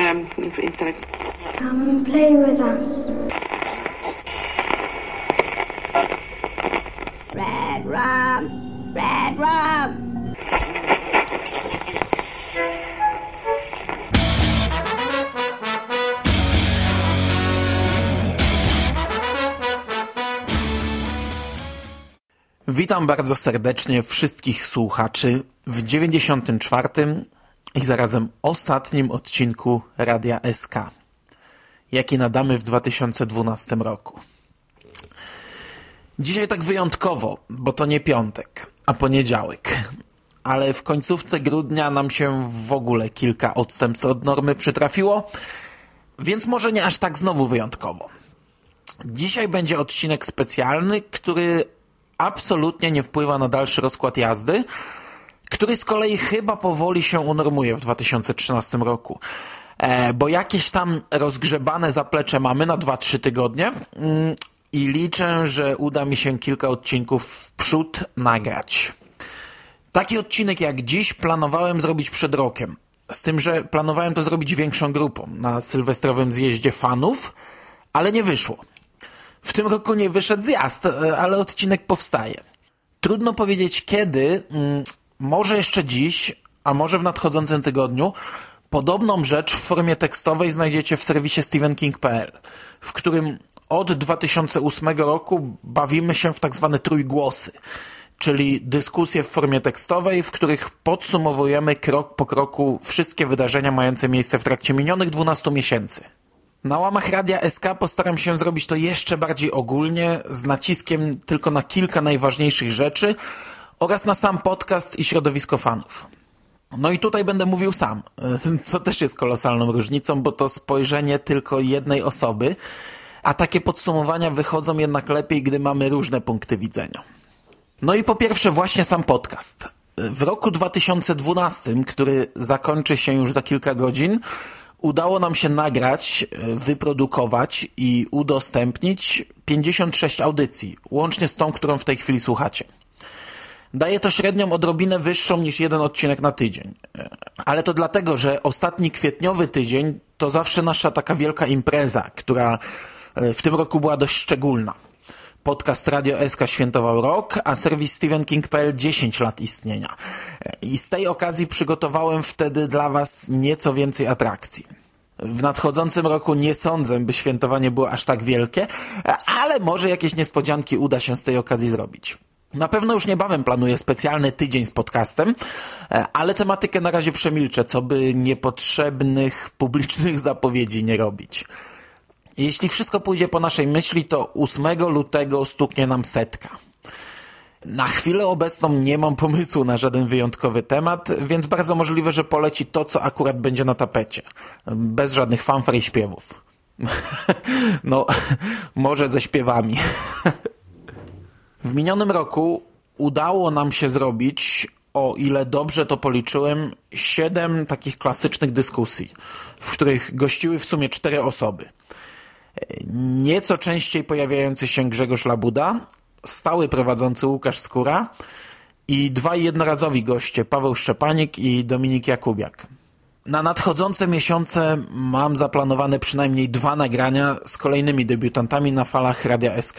um, internet. Come and play with us. Red rum, red rum. Witam bardzo serdecznie wszystkich słuchaczy w 94 i zarazem ostatnim odcinku Radia SK, jaki nadamy w 2012 roku. Dzisiaj tak wyjątkowo, bo to nie piątek, a poniedziałek. Ale w końcówce grudnia nam się w ogóle kilka odstępstw od normy przytrafiło, więc może nie aż tak znowu wyjątkowo. Dzisiaj będzie odcinek specjalny, który absolutnie nie wpływa na dalszy rozkład jazdy, który z kolei chyba powoli się unormuje w 2013 roku. E, bo jakieś tam rozgrzebane zaplecze mamy na 2-3 tygodnie mm, i liczę, że uda mi się kilka odcinków w przód nagrać. Taki odcinek jak dziś planowałem zrobić przed rokiem. Z tym, że planowałem to zrobić większą grupą na sylwestrowym zjeździe fanów, ale nie wyszło. W tym roku nie wyszedł zjazd, e, ale odcinek powstaje. Trudno powiedzieć kiedy, mm, może jeszcze dziś, a może w nadchodzącym tygodniu, podobną rzecz w formie tekstowej znajdziecie w serwisie stephenking.pl, w którym od 2008 roku bawimy się w tak zwane trójgłosy, czyli dyskusje w formie tekstowej, w których podsumowujemy krok po kroku wszystkie wydarzenia mające miejsce w trakcie minionych 12 miesięcy. Na łamach Radia SK postaram się zrobić to jeszcze bardziej ogólnie, z naciskiem tylko na kilka najważniejszych rzeczy oraz na sam podcast i środowisko fanów. No i tutaj będę mówił sam, co też jest kolosalną różnicą, bo to spojrzenie tylko jednej osoby, a takie podsumowania wychodzą jednak lepiej, gdy mamy różne punkty widzenia. No i po pierwsze właśnie sam podcast. W roku 2012, który zakończy się już za kilka godzin, udało nam się nagrać, wyprodukować i udostępnić 56 audycji, łącznie z tą, którą w tej chwili słuchacie. Daje to średnią odrobinę wyższą niż jeden odcinek na tydzień. Ale to dlatego, że ostatni kwietniowy tydzień to zawsze nasza taka wielka impreza, która w tym roku była dość szczególna. Podcast Radio SK świętował rok, a serwis StephenKing.pl 10 lat istnienia. I z tej okazji przygotowałem wtedy dla Was nieco więcej atrakcji. W nadchodzącym roku nie sądzę, by świętowanie było aż tak wielkie, ale może jakieś niespodzianki uda się z tej okazji zrobić. Na pewno już niebawem planuję specjalny tydzień z podcastem, ale tematykę na razie przemilczę, co by niepotrzebnych publicznych zapowiedzi nie robić. Jeśli wszystko pójdzie po naszej myśli, to 8 lutego stuknie nam setka. Na chwilę obecną nie mam pomysłu na żaden wyjątkowy temat, więc bardzo możliwe, że poleci to, co akurat będzie na tapecie. Bez żadnych fanfar i śpiewów. no, może ze śpiewami. W minionym roku udało nam się zrobić, o ile dobrze to policzyłem, siedem takich klasycznych dyskusji, w których gościły w sumie cztery osoby nieco częściej pojawiający się Grzegorz Labuda, stały prowadzący Łukasz Skóra i dwaj jednorazowi goście, Paweł Szczepanik i Dominik Jakubiak. Na nadchodzące miesiące mam zaplanowane przynajmniej dwa nagrania z kolejnymi debiutantami na falach Radia SK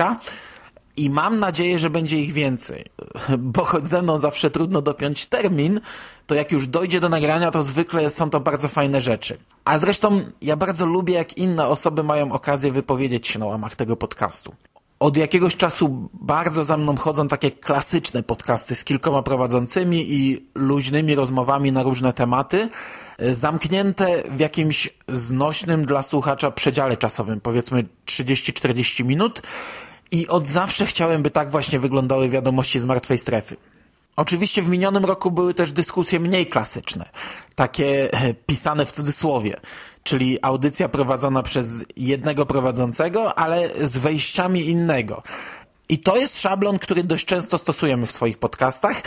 i mam nadzieję, że będzie ich więcej, bo choć ze mną zawsze trudno dopiąć termin, to jak już dojdzie do nagrania, to zwykle są to bardzo fajne rzeczy. A zresztą ja bardzo lubię, jak inne osoby mają okazję wypowiedzieć się na łamach tego podcastu. Od jakiegoś czasu bardzo za mną chodzą takie klasyczne podcasty z kilkoma prowadzącymi i luźnymi rozmowami na różne tematy, zamknięte w jakimś znośnym dla słuchacza przedziale czasowym, powiedzmy 30-40 minut, i od zawsze chciałem, by tak właśnie wyglądały wiadomości z martwej strefy. Oczywiście w minionym roku były też dyskusje mniej klasyczne, takie e, pisane w cudzysłowie, czyli audycja prowadzona przez jednego prowadzącego, ale z wejściami innego. I to jest szablon, który dość często stosujemy w swoich podcastach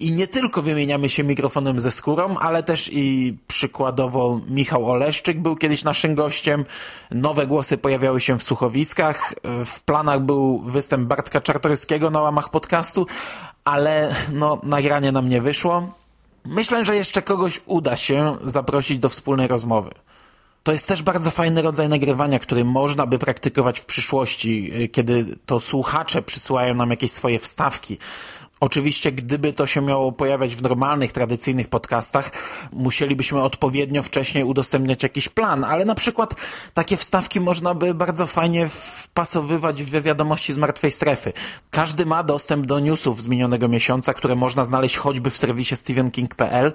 i nie tylko wymieniamy się mikrofonem ze skórą, ale też i przykładowo Michał Oleszczyk był kiedyś naszym gościem, nowe głosy pojawiały się w słuchowiskach, w planach był występ Bartka Czartorskiego na łamach podcastu, ale no, nagranie nam nie wyszło. Myślę, że jeszcze kogoś uda się zaprosić do wspólnej rozmowy. To jest też bardzo fajny rodzaj nagrywania, który można by praktykować w przyszłości, y, kiedy to słuchacze przysyłają nam jakieś swoje wstawki. Oczywiście, gdyby to się miało pojawiać w normalnych, tradycyjnych podcastach, musielibyśmy odpowiednio wcześniej udostępniać jakiś plan, ale na przykład takie wstawki można by bardzo fajnie wpasowywać w wiadomości z martwej strefy. Każdy ma dostęp do newsów z minionego miesiąca, które można znaleźć choćby w serwisie stevenking.pl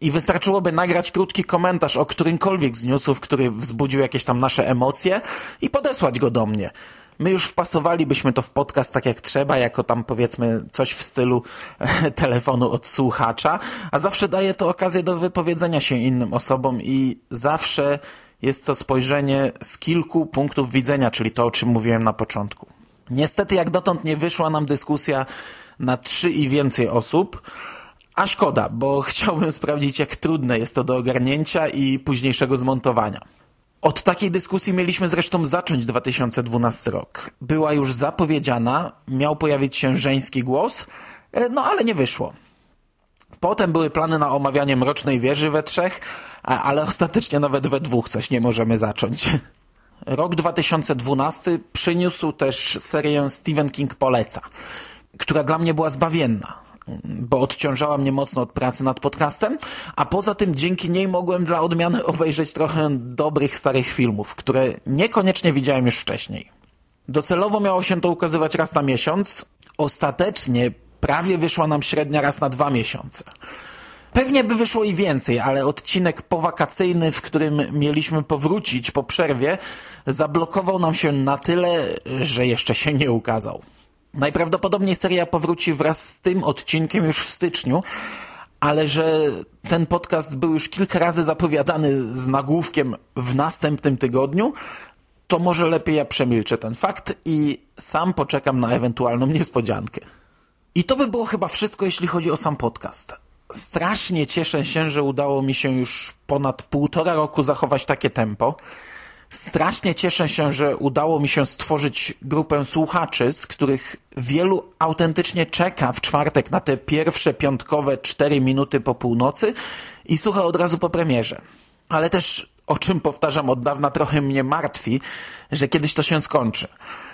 i wystarczyłoby nagrać krótki komentarz o którymkolwiek z newsów, który wzbudził jakieś tam nasze emocje i podesłać go do mnie. My już wpasowalibyśmy to w podcast tak jak trzeba, jako tam powiedzmy coś w stylu telefonu od słuchacza, a zawsze daje to okazję do wypowiedzenia się innym osobom i zawsze jest to spojrzenie z kilku punktów widzenia, czyli to, o czym mówiłem na początku. Niestety jak dotąd nie wyszła nam dyskusja na trzy i więcej osób, a szkoda, bo chciałbym sprawdzić, jak trudne jest to do ogarnięcia i późniejszego zmontowania. Od takiej dyskusji mieliśmy zresztą zacząć 2012 rok. Była już zapowiedziana, miał pojawić się żeński głos, e, no ale nie wyszło. Potem były plany na omawianie Mrocznej Wieży we trzech, ale ostatecznie nawet we dwóch coś nie możemy zacząć. Rok 2012 przyniósł też serię Stephen King Poleca, która dla mnie była zbawienna bo odciążała mnie mocno od pracy nad podcastem, a poza tym dzięki niej mogłem dla odmiany obejrzeć trochę dobrych starych filmów, które niekoniecznie widziałem już wcześniej. Docelowo miało się to ukazywać raz na miesiąc, ostatecznie prawie wyszła nam średnia raz na dwa miesiące. Pewnie by wyszło i więcej, ale odcinek powakacyjny, w którym mieliśmy powrócić po przerwie, zablokował nam się na tyle, że jeszcze się nie ukazał. Najprawdopodobniej seria powróci wraz z tym odcinkiem już w styczniu, ale że ten podcast był już kilka razy zapowiadany z nagłówkiem w następnym tygodniu, to może lepiej ja przemilczę ten fakt i sam poczekam na ewentualną niespodziankę. I to by było chyba wszystko, jeśli chodzi o sam podcast. Strasznie cieszę się, że udało mi się już ponad półtora roku zachować takie tempo. Strasznie cieszę się, że udało mi się stworzyć grupę słuchaczy, z których wielu autentycznie czeka w czwartek na te pierwsze piątkowe cztery minuty po północy i słucha od razu po premierze. Ale też o czym powtarzam od dawna, trochę mnie martwi, że kiedyś to się skończy.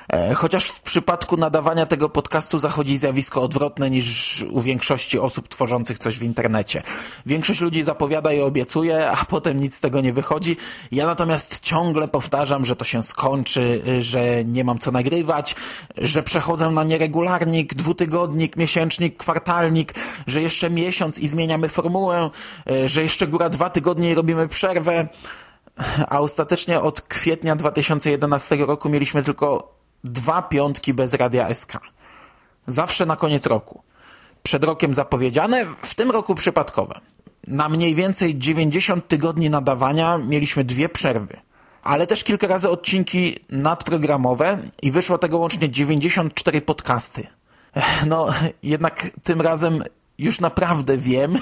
E, chociaż w przypadku nadawania tego podcastu zachodzi zjawisko odwrotne niż u większości osób tworzących coś w internecie. Większość ludzi zapowiada i obiecuje, a potem nic z tego nie wychodzi. Ja natomiast ciągle powtarzam, że to się skończy, że nie mam co nagrywać, że przechodzę na nieregularnik, dwutygodnik, miesięcznik, kwartalnik, że jeszcze miesiąc i zmieniamy formułę, e, że jeszcze góra dwa tygodnie i robimy przerwę a ostatecznie od kwietnia 2011 roku mieliśmy tylko dwa piątki bez Radia SK. Zawsze na koniec roku. Przed rokiem zapowiedziane, w tym roku przypadkowe. Na mniej więcej 90 tygodni nadawania mieliśmy dwie przerwy. Ale też kilka razy odcinki nadprogramowe i wyszło tego łącznie 94 podcasty. No, jednak tym razem już naprawdę wiem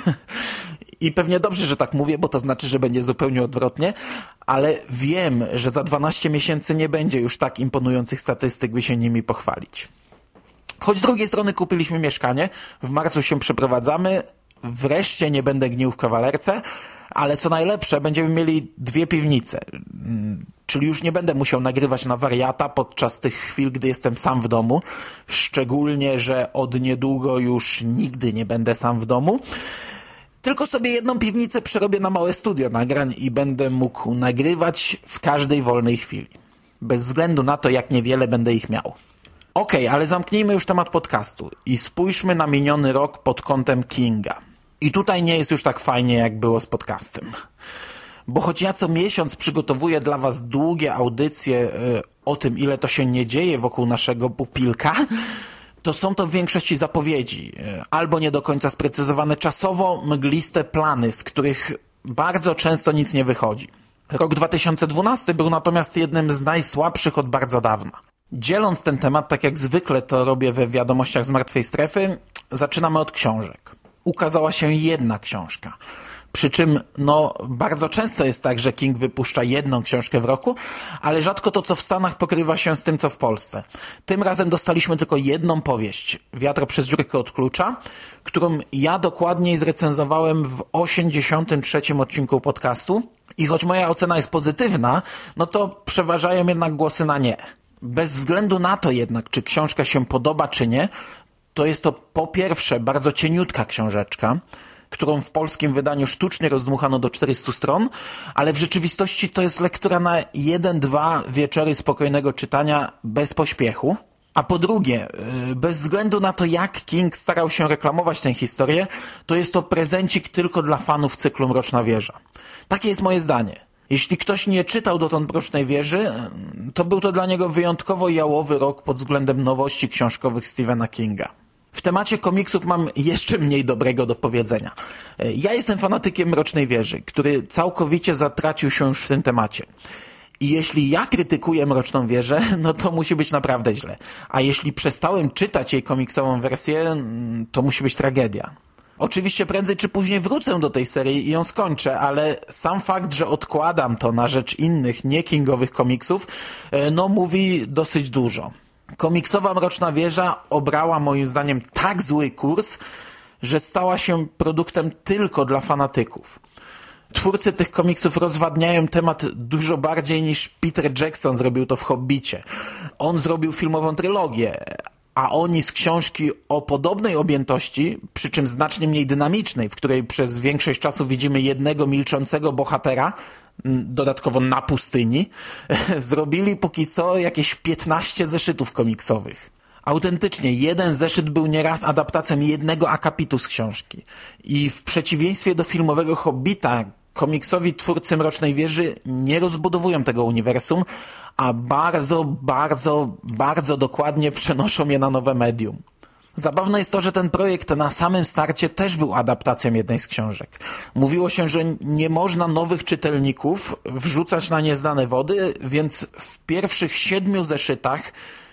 i pewnie dobrze, że tak mówię, bo to znaczy, że będzie zupełnie odwrotnie, ale wiem, że za 12 miesięcy nie będzie już tak imponujących statystyk, by się nimi pochwalić. Choć z drugiej strony kupiliśmy mieszkanie, w marcu się przeprowadzamy, wreszcie nie będę gnił w kawalerce, ale co najlepsze, będziemy mieli dwie piwnice. Czyli już nie będę musiał nagrywać na wariata podczas tych chwil, gdy jestem sam w domu. Szczególnie, że od niedługo już nigdy nie będę sam w domu. Tylko sobie jedną piwnicę przerobię na małe studio nagrań i będę mógł nagrywać w każdej wolnej chwili. Bez względu na to, jak niewiele będę ich miał. Okej, okay, ale zamknijmy już temat podcastu i spójrzmy na miniony rok pod kątem Kinga. I tutaj nie jest już tak fajnie, jak było z podcastem. Bo choć ja co miesiąc przygotowuję dla Was długie audycje y, o tym, ile to się nie dzieje wokół naszego pupilka, to są to w większości zapowiedzi, e, albo nie do końca sprecyzowane czasowo, mgliste plany, z których bardzo często nic nie wychodzi. Rok 2012 był natomiast jednym z najsłabszych od bardzo dawna. Dzieląc ten temat, tak jak zwykle to robię we wiadomościach z martwej strefy, zaczynamy od książek. Ukazała się jedna książka. Przy czym, no, bardzo często jest tak, że King wypuszcza jedną książkę w roku, ale rzadko to, co w Stanach pokrywa się z tym, co w Polsce. Tym razem dostaliśmy tylko jedną powieść, Wiatro przez dziurkę od klucza, którą ja dokładniej zrecenzowałem w 83 odcinku podcastu I choć moja ocena jest pozytywna, no to przeważają jednak głosy na nie. Bez względu na to jednak, czy książka się podoba, czy nie, to jest to po pierwsze bardzo cieniutka książeczka, którą w polskim wydaniu sztucznie rozdmuchano do 400 stron, ale w rzeczywistości to jest lektura na jeden, dwa wieczory spokojnego czytania bez pośpiechu. A po drugie, y, bez względu na to, jak King starał się reklamować tę historię, to jest to prezencik tylko dla fanów cyklu Mroczna Wieża. Takie jest moje zdanie. Jeśli ktoś nie czytał dotąd Mrocznej Wieży, y, to był to dla niego wyjątkowo jałowy rok pod względem nowości książkowych Stephena Kinga. W temacie komiksów mam jeszcze mniej dobrego do powiedzenia. Ja jestem fanatykiem Mrocznej Wieży, który całkowicie zatracił się już w tym temacie. I jeśli ja krytykuję Mroczną Wieżę, no to musi być naprawdę źle. A jeśli przestałem czytać jej komiksową wersję, to musi być tragedia. Oczywiście prędzej czy później wrócę do tej serii i ją skończę, ale sam fakt, że odkładam to na rzecz innych, nie kingowych komiksów, e, no mówi dosyć dużo. Komiksowa Mroczna Wieża obrała moim zdaniem tak zły kurs, że stała się produktem tylko dla fanatyków. Twórcy tych komiksów rozwadniają temat dużo bardziej niż Peter Jackson zrobił to w Hobbicie. On zrobił filmową trylogię, a oni z książki o podobnej objętości, przy czym znacznie mniej dynamicznej, w której przez większość czasu widzimy jednego milczącego bohatera, dodatkowo na pustyni, zrobili póki co jakieś 15 zeszytów komiksowych. Autentycznie, jeden zeszyt był nieraz adaptacją jednego akapitu z książki. I w przeciwieństwie do filmowego Hobbita, komiksowi twórcy Mrocznej Wieży nie rozbudowują tego uniwersum, a bardzo, bardzo, bardzo dokładnie przenoszą je na nowe medium. Zabawne jest to, że ten projekt na samym starcie też był adaptacją jednej z książek. Mówiło się, że nie można nowych czytelników wrzucać na nieznane wody, więc w pierwszych siedmiu zeszytach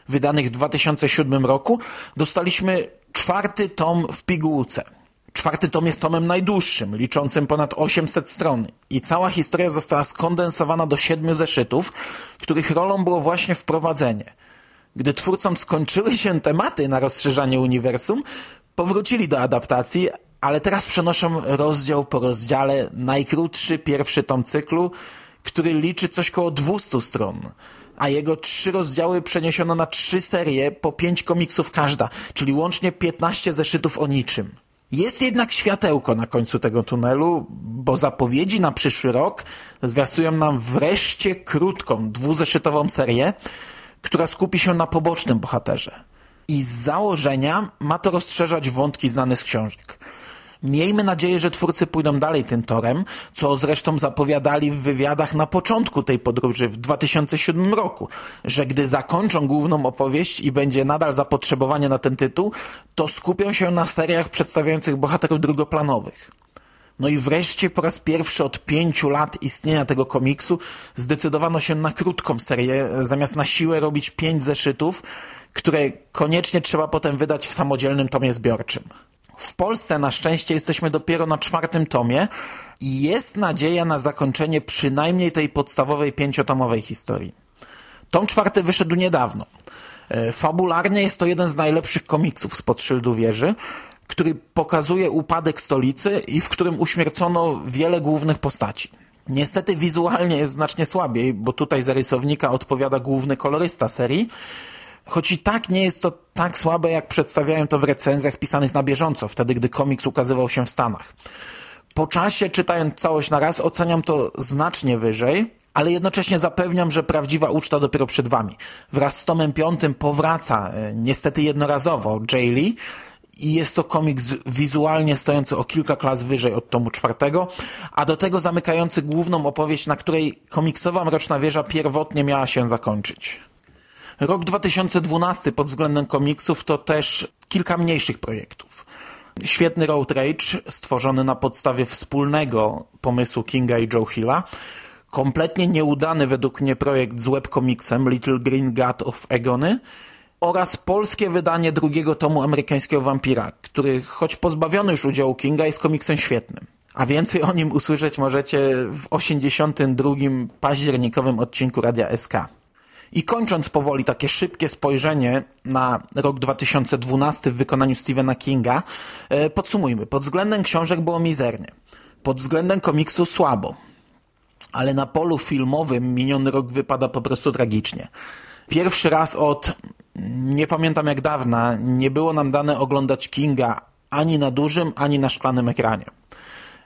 wydanych w 2007 roku dostaliśmy czwarty tom w pigułce. Czwarty tom jest tomem najdłuższym, liczącym ponad 800 stron i cała historia została skondensowana do siedmiu zeszytów, których rolą było właśnie wprowadzenie. Gdy twórcom skończyły się tematy na rozszerzanie uniwersum, powrócili do adaptacji, ale teraz przenoszą rozdział po rozdziale najkrótszy pierwszy tom cyklu, który liczy coś koło 200 stron, a jego trzy rozdziały przeniesiono na trzy serie po pięć komiksów każda, czyli łącznie 15 zeszytów o niczym. Jest jednak światełko na końcu tego tunelu, bo zapowiedzi na przyszły rok zwiastują nam wreszcie krótką, dwuzeszytową serię, która skupi się na pobocznym bohaterze. I z założenia ma to rozszerzać wątki znane z książek. Miejmy nadzieję, że twórcy pójdą dalej tym torem, co zresztą zapowiadali w wywiadach na początku tej podróży w 2007 roku, że gdy zakończą główną opowieść i będzie nadal zapotrzebowanie na ten tytuł, to skupią się na seriach przedstawiających bohaterów drugoplanowych. No i wreszcie po raz pierwszy od pięciu lat istnienia tego komiksu zdecydowano się na krótką serię, zamiast na siłę robić pięć zeszytów, które koniecznie trzeba potem wydać w samodzielnym tomie zbiorczym. W Polsce na szczęście jesteśmy dopiero na czwartym tomie i jest nadzieja na zakończenie przynajmniej tej podstawowej pięciotomowej historii. Tom czwarty wyszedł niedawno. E, fabularnie jest to jeden z najlepszych komiksów spod szyldu wieży, który pokazuje upadek stolicy i w którym uśmiercono wiele głównych postaci. Niestety wizualnie jest znacznie słabiej, bo tutaj za rysownika odpowiada główny kolorysta serii, Choć i tak nie jest to tak słabe, jak przedstawiałem to w recenzjach pisanych na bieżąco, wtedy gdy komiks ukazywał się w Stanach. Po czasie, czytając całość na raz, oceniam to znacznie wyżej, ale jednocześnie zapewniam, że prawdziwa uczta dopiero przed Wami. Wraz z tomem piątym powraca, e, niestety jednorazowo, Jay Lee, i jest to komiks wizualnie stojący o kilka klas wyżej od tomu czwartego, a do tego zamykający główną opowieść, na której komiksowa Mroczna Wieża pierwotnie miała się zakończyć. Rok 2012 pod względem komiksów to też kilka mniejszych projektów. Świetny Road Rage, stworzony na podstawie wspólnego pomysłu Kinga i Joe Hilla. Kompletnie nieudany według mnie projekt z webkomiksem Little Green God of Egony oraz polskie wydanie drugiego tomu amerykańskiego Vampira, który choć pozbawiony już udziału Kinga jest komiksem świetnym. A więcej o nim usłyszeć możecie w 82. październikowym odcinku Radia SK. I kończąc powoli takie szybkie spojrzenie na rok 2012 w wykonaniu Stephena Kinga, e, podsumujmy. Pod względem książek było mizernie. Pod względem komiksu słabo. ale na polu filmowym miniony rok wypada po prostu tragicznie. Pierwszy raz od nie pamiętam jak dawna nie było nam dane oglądać Kinga ani na dużym, ani na szklanym ekranie.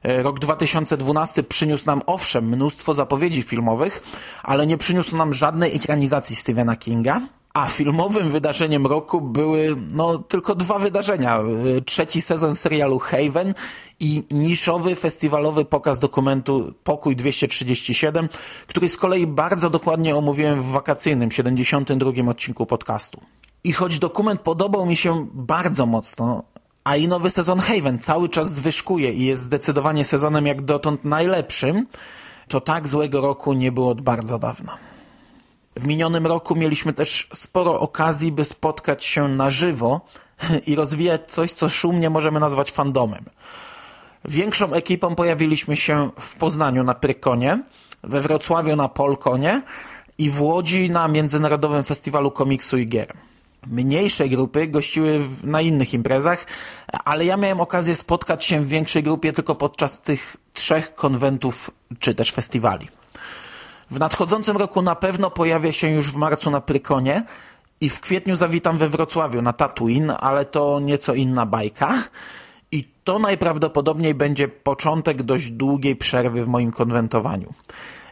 E, rok 2012 przyniósł nam owszem mnóstwo zapowiedzi filmowych, ale nie przyniósł nam żadnej ekranizacji Stephena Kinga, a filmowym wydarzeniem roku były no, tylko dwa wydarzenia. E, trzeci sezon serialu Haven i niszowy festiwalowy pokaz dokumentu Pokój 237, który z kolei bardzo dokładnie omówiłem w wakacyjnym 72 odcinku podcastu. I choć dokument podobał mi się bardzo mocno, a i nowy sezon Haven cały czas zwyżkuje i jest zdecydowanie sezonem jak dotąd najlepszym, to tak złego roku nie było od bardzo dawna. W minionym roku mieliśmy też sporo okazji, by spotkać się na żywo i rozwijać coś, co szumnie możemy nazwać fandomem. Większą ekipą pojawiliśmy się w Poznaniu na Prykonie, we Wrocławiu na Polkonie i w Łodzi na Międzynarodowym Festiwalu Komiksu i Gier. Mniejsze grupy gościły na innych imprezach, ale ja miałem okazję spotkać się w większej grupie tylko podczas tych trzech konwentów czy też festiwali. W nadchodzącym roku na pewno pojawia się już w marcu na Prykonie i w kwietniu zawitam we Wrocławiu na Tatooine, ale to nieco inna bajka. I to najprawdopodobniej będzie początek dość długiej przerwy w moim konwentowaniu.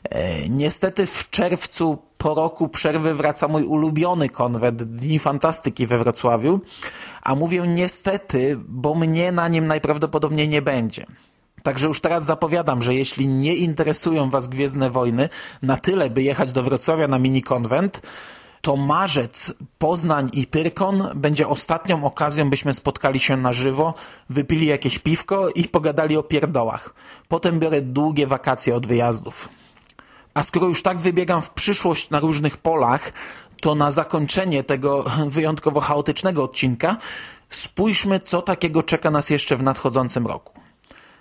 E, niestety w czerwcu po roku przerwy wraca mój ulubiony konwent Dni Fantastyki we Wrocławiu, a mówię niestety, bo mnie na nim najprawdopodobniej nie będzie. Także już teraz zapowiadam, że jeśli nie interesują Was Gwiezdne Wojny na tyle, by jechać do Wrocławia na mini konwent, to marzec, Poznań i Pyrkon będzie ostatnią okazją, byśmy spotkali się na żywo, wypili jakieś piwko i pogadali o pierdołach. Potem biorę długie wakacje od wyjazdów. A skoro już tak wybiegam w przyszłość na różnych polach, to na zakończenie tego wyjątkowo chaotycznego odcinka spójrzmy, co takiego czeka nas jeszcze w nadchodzącym roku.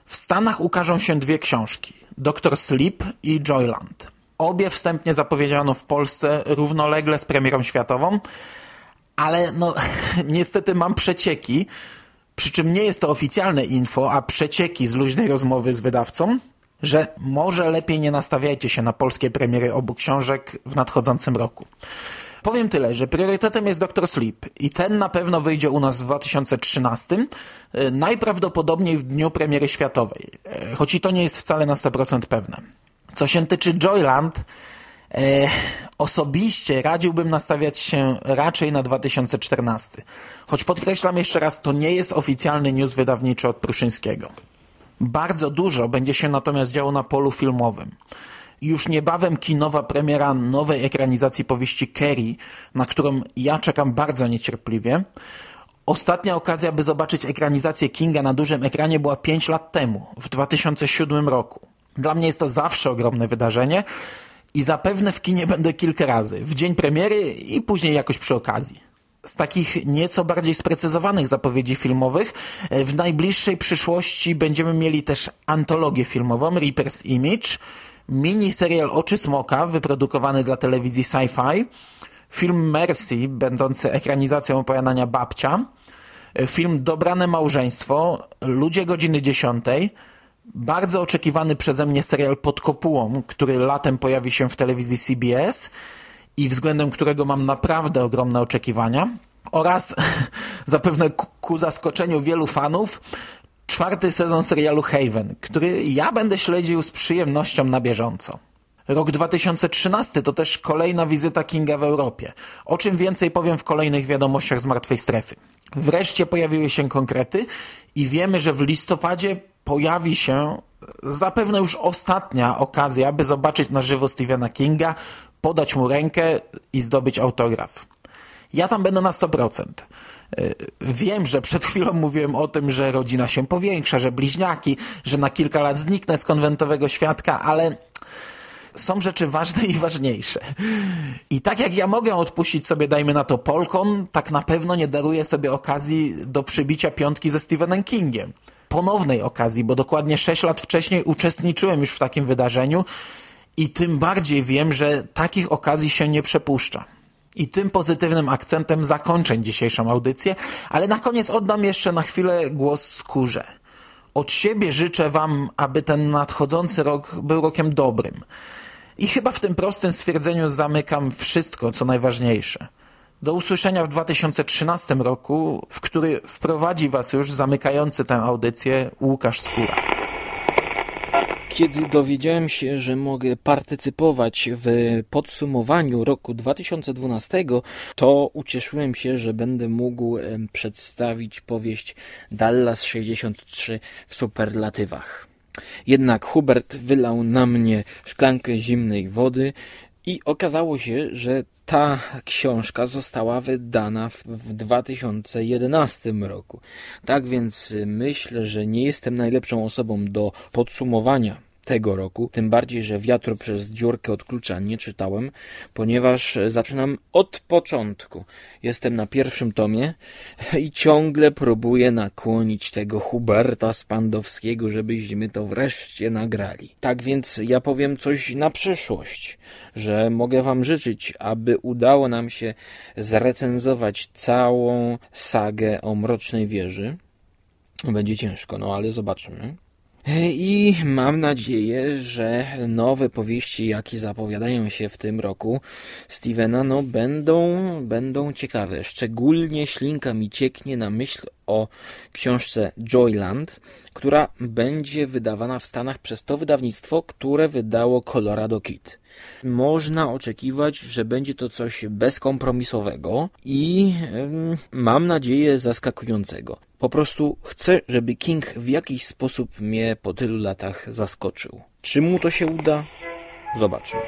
W Stanach ukażą się dwie książki: Doktor Sleep i Joyland. Obie wstępnie zapowiedziano w Polsce równolegle z premierą światową, ale no niestety mam przecieki, przy czym nie jest to oficjalne info, a przecieki z luźnej rozmowy z wydawcą, że może lepiej nie nastawiajcie się na polskie premiery obu książek w nadchodzącym roku. Powiem tyle, że priorytetem jest Dr. Sleep i ten na pewno wyjdzie u nas w 2013, e, najprawdopodobniej w dniu premiery światowej, e, choć i to nie jest wcale na 100% pewne. Co się tyczy Joyland, e, osobiście radziłbym nastawiać się raczej na 2014. Choć podkreślam jeszcze raz, to nie jest oficjalny news wydawniczy od Pruszyńskiego. Bardzo dużo będzie się natomiast działo na polu filmowym. Już niebawem kinowa premiera nowej ekranizacji powieści Kerry, na którą ja czekam bardzo niecierpliwie. Ostatnia okazja, by zobaczyć ekranizację Kinga na dużym ekranie była 5 lat temu, w 2007 roku. Dla mnie jest to zawsze ogromne wydarzenie i zapewne w kinie będę kilka razy, w dzień premiery i później jakoś przy okazji. Z takich nieco bardziej sprecyzowanych zapowiedzi filmowych. E, w najbliższej przyszłości będziemy mieli też antologię filmową Reaper's Image, mini serial Oczy Smoka wyprodukowany dla telewizji Sci-Fi, film Mercy będący ekranizacją opowiadania Babcia, e, film Dobrane Małżeństwo, Ludzie godziny 10, bardzo oczekiwany przeze mnie serial Pod kopułą, który latem pojawi się w telewizji CBS i względem którego mam naprawdę ogromne oczekiwania oraz zapewne ku zaskoczeniu wielu fanów czwarty sezon serialu Haven, który ja będę śledził z przyjemnością na bieżąco. Rok 2013 to też kolejna wizyta Kinga w Europie, o czym więcej powiem w kolejnych wiadomościach z Martwej Strefy. Wreszcie pojawiły się konkrety i wiemy, że w listopadzie pojawi się zapewne już ostatnia okazja, by zobaczyć na żywo Stephena Kinga, podać mu rękę i zdobyć autograf. Ja tam będę na 100%. E, wiem, że przed chwilą mówiłem o tym, że rodzina się powiększa, że bliźniaki, że na kilka lat zniknę z konwentowego świadka, ale są rzeczy ważne i ważniejsze. I tak jak ja mogę odpuścić sobie, dajmy na to Polkon, tak na pewno nie daruję sobie okazji do przybicia piątki ze Stephenem Kingiem. Ponownej okazji, bo dokładnie 6 lat wcześniej uczestniczyłem już w takim wydarzeniu i tym bardziej wiem, że takich okazji się nie przepuszcza. I tym pozytywnym akcentem zakończę dzisiejszą audycję, ale na koniec oddam jeszcze na chwilę głos skórze. Od siebie życzę Wam, aby ten nadchodzący rok był rokiem dobrym. I chyba w tym prostym stwierdzeniu zamykam wszystko, co najważniejsze. Do usłyszenia w 2013 roku, w który wprowadzi Was już zamykający tę audycję Łukasz Skóra. Kiedy dowiedziałem się, że mogę partycypować w podsumowaniu roku 2012, to ucieszyłem się, że będę mógł przedstawić powieść Dallas 63 w superlatywach. Jednak Hubert wylał na mnie szklankę zimnej wody i okazało się, że ta książka została wydana w, w 2011 roku. Tak więc myślę, że nie jestem najlepszą osobą do podsumowania tego roku, tym bardziej, że wiatru przez dziurkę od klucza nie czytałem, ponieważ zaczynam od początku. Jestem na pierwszym tomie i ciągle próbuję nakłonić tego Huberta Spandowskiego, żebyśmy to wreszcie nagrali. Tak więc ja powiem coś na przyszłość, że mogę wam życzyć, aby udało nam się zrecenzować całą sagę o Mrocznej Wieży. Będzie ciężko, no ale zobaczymy. I mam nadzieję, że nowe powieści, jakie zapowiadają się w tym roku Stevena, no będą, będą ciekawe. Szczególnie ślinka mi cieknie na myśl o książce Joyland, która będzie wydawana w Stanach przez to wydawnictwo, które wydało Colorado Kid. Można oczekiwać, że będzie to coś bezkompromisowego i mam nadzieję zaskakującego. Po prostu chcę, żeby King w jakiś sposób mnie po tylu latach zaskoczył. Czy mu to się uda? Zobaczymy.